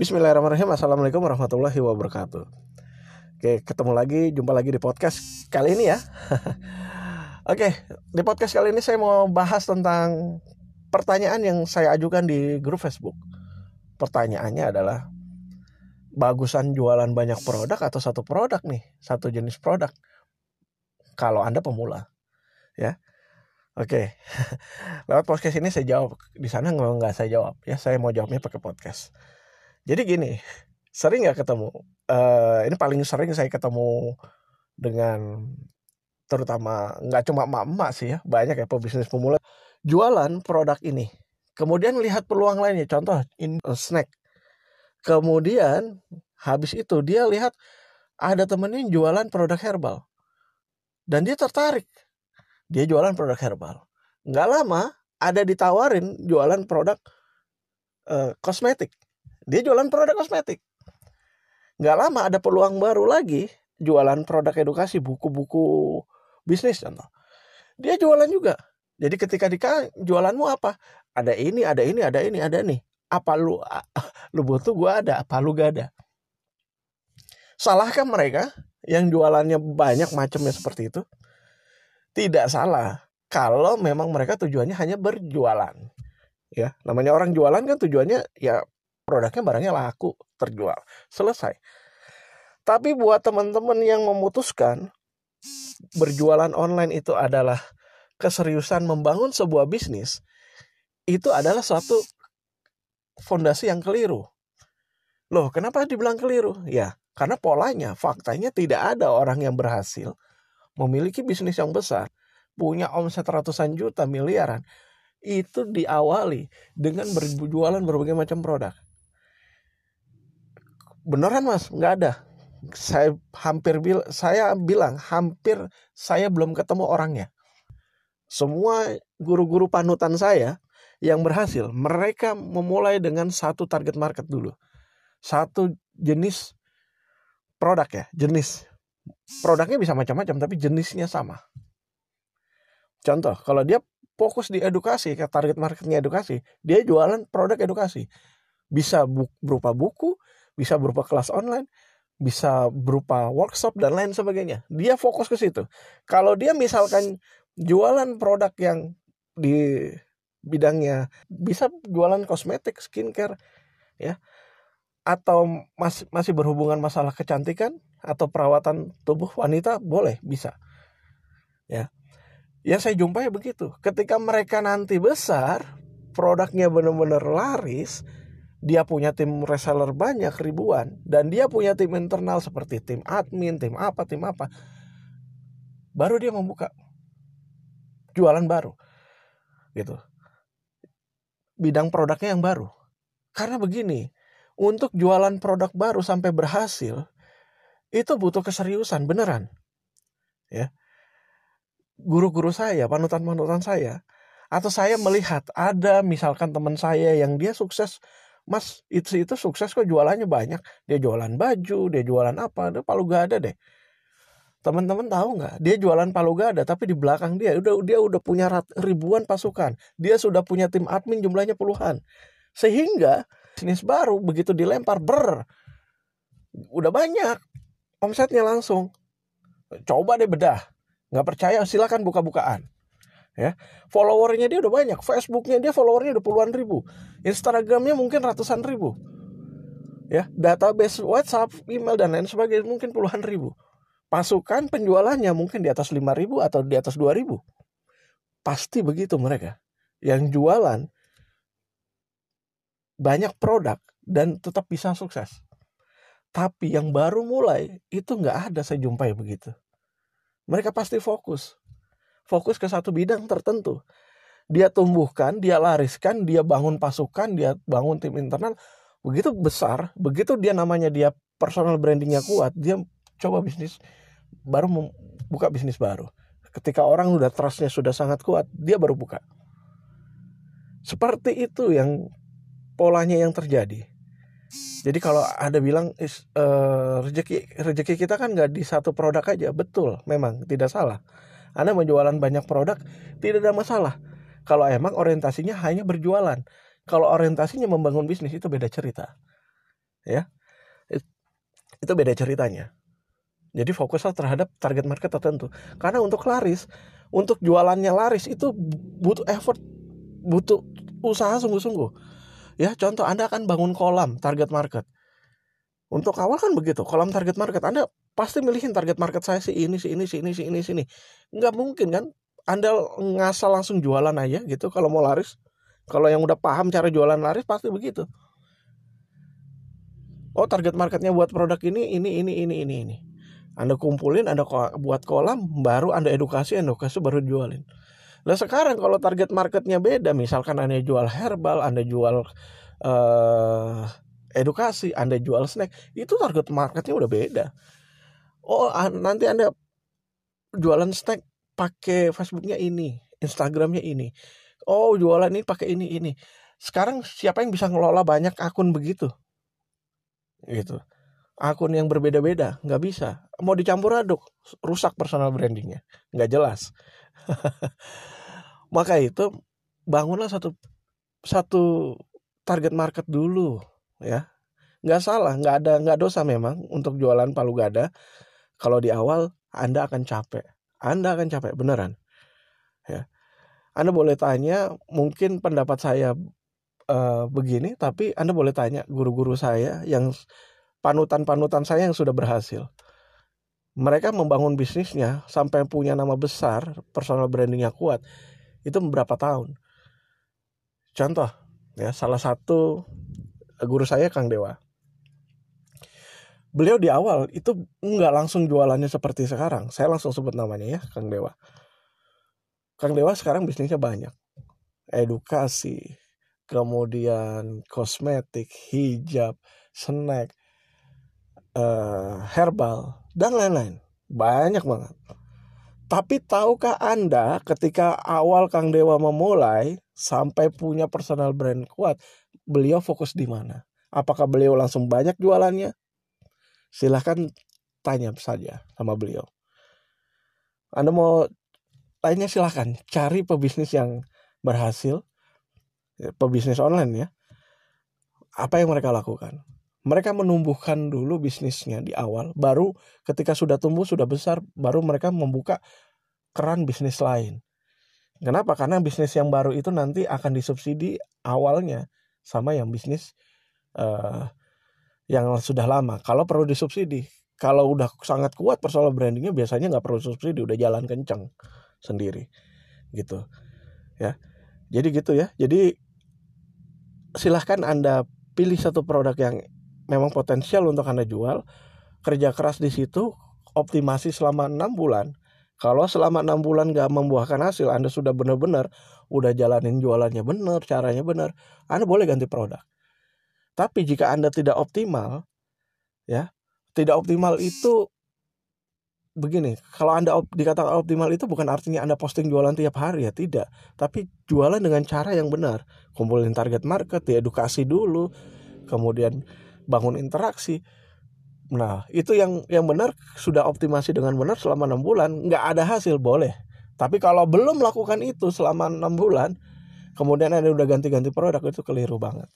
Bismillahirrahmanirrahim. Assalamualaikum warahmatullahi wabarakatuh. Oke ketemu lagi Jumpa lagi di podcast kali ini ya. Oke di podcast kali ini saya mau bahas tentang Pertanyaan yang saya ajukan di grup Facebook. Pertanyaannya adalah Bagusan jualan banyak produk atau satu produk nih? Satu jenis produk. Kalau Anda pemula Ya. Oke, lewat podcast ini saya jawab. Di sana nggak saya jawab ya. Saya mau jawabnya pakai podcast. Jadi gini, sering nggak ketemu? Uh, ini paling sering saya ketemu dengan terutama nggak cuma emak-emak sih ya, banyak ya pebisnis pemula jualan produk ini. Kemudian lihat peluang lainnya, contoh in uh, snack. Kemudian habis itu dia lihat ada temennya yang jualan produk herbal. Dan dia tertarik. Dia jualan produk herbal. Nggak lama ada ditawarin jualan produk uh, kosmetik dia jualan produk kosmetik. Nggak lama ada peluang baru lagi jualan produk edukasi, buku-buku bisnis contoh. Dia jualan juga. Jadi ketika di jualanmu apa? Ada ini, ada ini, ada ini, ada ini. Apa lu lu butuh gua ada, apa lu gak ada? Salahkah mereka yang jualannya banyak macamnya seperti itu? Tidak salah kalau memang mereka tujuannya hanya berjualan. Ya, namanya orang jualan kan tujuannya ya produknya barangnya laku, terjual. Selesai. Tapi buat teman-teman yang memutuskan berjualan online itu adalah keseriusan membangun sebuah bisnis, itu adalah suatu fondasi yang keliru. Loh, kenapa dibilang keliru? Ya, karena polanya, faktanya tidak ada orang yang berhasil memiliki bisnis yang besar, punya omset ratusan juta, miliaran, itu diawali dengan berjualan berbagai macam produk beneran mas? Nggak ada. Saya hampir bil saya bilang hampir saya belum ketemu orangnya. Semua guru-guru panutan saya yang berhasil mereka memulai dengan satu target market dulu. Satu jenis produk ya jenis. Produknya bisa macam-macam tapi jenisnya sama. Contoh kalau dia fokus di edukasi ke target marketnya edukasi dia jualan produk edukasi. Bisa bu berupa buku bisa berupa kelas online, bisa berupa workshop dan lain sebagainya. Dia fokus ke situ. Kalau dia misalkan jualan produk yang di bidangnya bisa jualan kosmetik, skincare, ya, atau masih masih berhubungan masalah kecantikan atau perawatan tubuh wanita boleh bisa, ya. Yang saya jumpai begitu. Ketika mereka nanti besar, produknya benar-benar laris, dia punya tim reseller banyak ribuan dan dia punya tim internal seperti tim admin, tim apa, tim apa. Baru dia membuka jualan baru. Gitu. Bidang produknya yang baru. Karena begini, untuk jualan produk baru sampai berhasil itu butuh keseriusan beneran. Ya. Guru-guru saya, panutan-panutan saya atau saya melihat ada misalkan teman saya yang dia sukses Mas itu itu sukses kok jualannya banyak. Dia jualan baju, dia jualan apa? Dia palu gada deh. Teman-teman tahu nggak? Dia jualan palu gada, tapi di belakang dia udah dia udah punya ribuan pasukan. Dia sudah punya tim admin jumlahnya puluhan. Sehingga bisnis baru begitu dilempar ber udah banyak omsetnya langsung. Coba deh bedah. Nggak percaya silakan buka-bukaan ya. Followernya dia udah banyak Facebooknya dia followernya udah puluhan ribu Instagramnya mungkin ratusan ribu ya. Database WhatsApp email dan lain sebagainya mungkin puluhan ribu. Pasukan penjualannya mungkin di atas lima ribu atau di atas dua ribu. Pasti begitu mereka. Yang jualan banyak produk dan tetap bisa sukses. Tapi yang baru mulai itu nggak ada saya jumpai begitu. Mereka pasti fokus fokus ke satu bidang tertentu. Dia tumbuhkan, dia lariskan, dia bangun pasukan, dia bangun tim internal. Begitu besar, begitu dia namanya dia personal brandingnya kuat, dia coba bisnis baru buka bisnis baru. Ketika orang udah trustnya sudah sangat kuat, dia baru buka. Seperti itu yang polanya yang terjadi. Jadi kalau ada bilang uh, rezeki rezeki kita kan nggak di satu produk aja, betul, memang tidak salah. Anda menjualan banyak produk tidak ada masalah. Kalau emang orientasinya hanya berjualan. Kalau orientasinya membangun bisnis itu beda cerita. ya itu beda ceritanya jadi fokuslah terhadap target market tertentu karena untuk laris untuk jualannya laris itu butuh effort butuh usaha sungguh-sungguh ya contoh anda akan bangun kolam target market untuk awal kan begitu kolam target market anda pasti milihin target market saya si ini si ini si ini si ini si ini nggak mungkin kan anda ngasal langsung jualan aja gitu kalau mau laris kalau yang udah paham cara jualan laris pasti begitu. Oh target marketnya buat produk ini ini ini ini ini ini. Anda kumpulin, Anda buat kolam, baru Anda edukasi, edukasi baru jualin. Nah sekarang kalau target marketnya beda, misalkan Anda jual herbal, Anda jual uh, edukasi, Anda jual snack, itu target marketnya udah beda. Oh nanti Anda jualan snack pakai Facebooknya ini, Instagramnya ini. Oh jualan ini pakai ini ini. Sekarang siapa yang bisa ngelola banyak akun begitu? Gitu. Akun yang berbeda-beda nggak bisa. Mau dicampur aduk rusak personal brandingnya. Nggak jelas. Maka itu bangunlah satu satu target market dulu ya nggak salah nggak ada nggak dosa memang untuk jualan palu gada kalau di awal anda akan capek anda akan capek beneran ya anda boleh tanya, mungkin pendapat saya uh, begini, tapi Anda boleh tanya guru-guru saya yang panutan-panutan saya yang sudah berhasil. Mereka membangun bisnisnya sampai punya nama besar, personal brandingnya kuat. Itu beberapa tahun. Contoh, ya salah satu guru saya Kang Dewa. Beliau di awal itu nggak langsung jualannya seperti sekarang. Saya langsung sebut namanya ya, Kang Dewa Kang Dewa sekarang bisnisnya banyak. Edukasi, kemudian kosmetik, hijab, snack, uh, herbal, dan lain-lain. Banyak banget. Tapi tahukah Anda ketika awal Kang Dewa memulai sampai punya personal brand kuat, beliau fokus di mana? Apakah beliau langsung banyak jualannya? Silahkan tanya saja sama beliau. Anda mau lainnya silahkan cari pebisnis yang berhasil ya, pebisnis online ya apa yang mereka lakukan mereka menumbuhkan dulu bisnisnya di awal baru ketika sudah tumbuh sudah besar baru mereka membuka keran bisnis lain kenapa karena bisnis yang baru itu nanti akan disubsidi awalnya sama yang bisnis uh, yang sudah lama. Kalau perlu disubsidi kalau udah sangat kuat persoalan brandingnya biasanya nggak perlu subsidi udah jalan kenceng sendiri gitu ya. Jadi gitu ya. Jadi silahkan anda pilih satu produk yang memang potensial untuk anda jual kerja keras di situ optimasi selama enam bulan kalau selama enam bulan gak membuahkan hasil anda sudah benar-benar udah jalanin jualannya benar caranya benar anda boleh ganti produk tapi jika anda tidak optimal ya tidak optimal itu begini, kalau Anda op, dikatakan optimal itu bukan artinya Anda posting jualan tiap hari ya, tidak. Tapi jualan dengan cara yang benar. Kumpulin target market, diedukasi dulu, kemudian bangun interaksi. Nah, itu yang yang benar sudah optimasi dengan benar selama enam bulan, nggak ada hasil boleh. Tapi kalau belum melakukan itu selama enam bulan, kemudian Anda udah ganti-ganti produk itu keliru banget.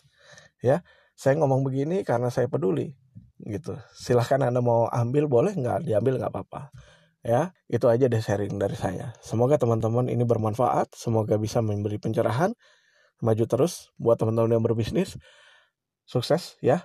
Ya, saya ngomong begini karena saya peduli gitu. Silahkan anda mau ambil boleh nggak? Diambil nggak apa-apa. Ya itu aja deh sharing dari saya. Semoga teman-teman ini bermanfaat semoga bisa memberi pencerahan maju terus buat teman-teman yang berbisnis. Sukses ya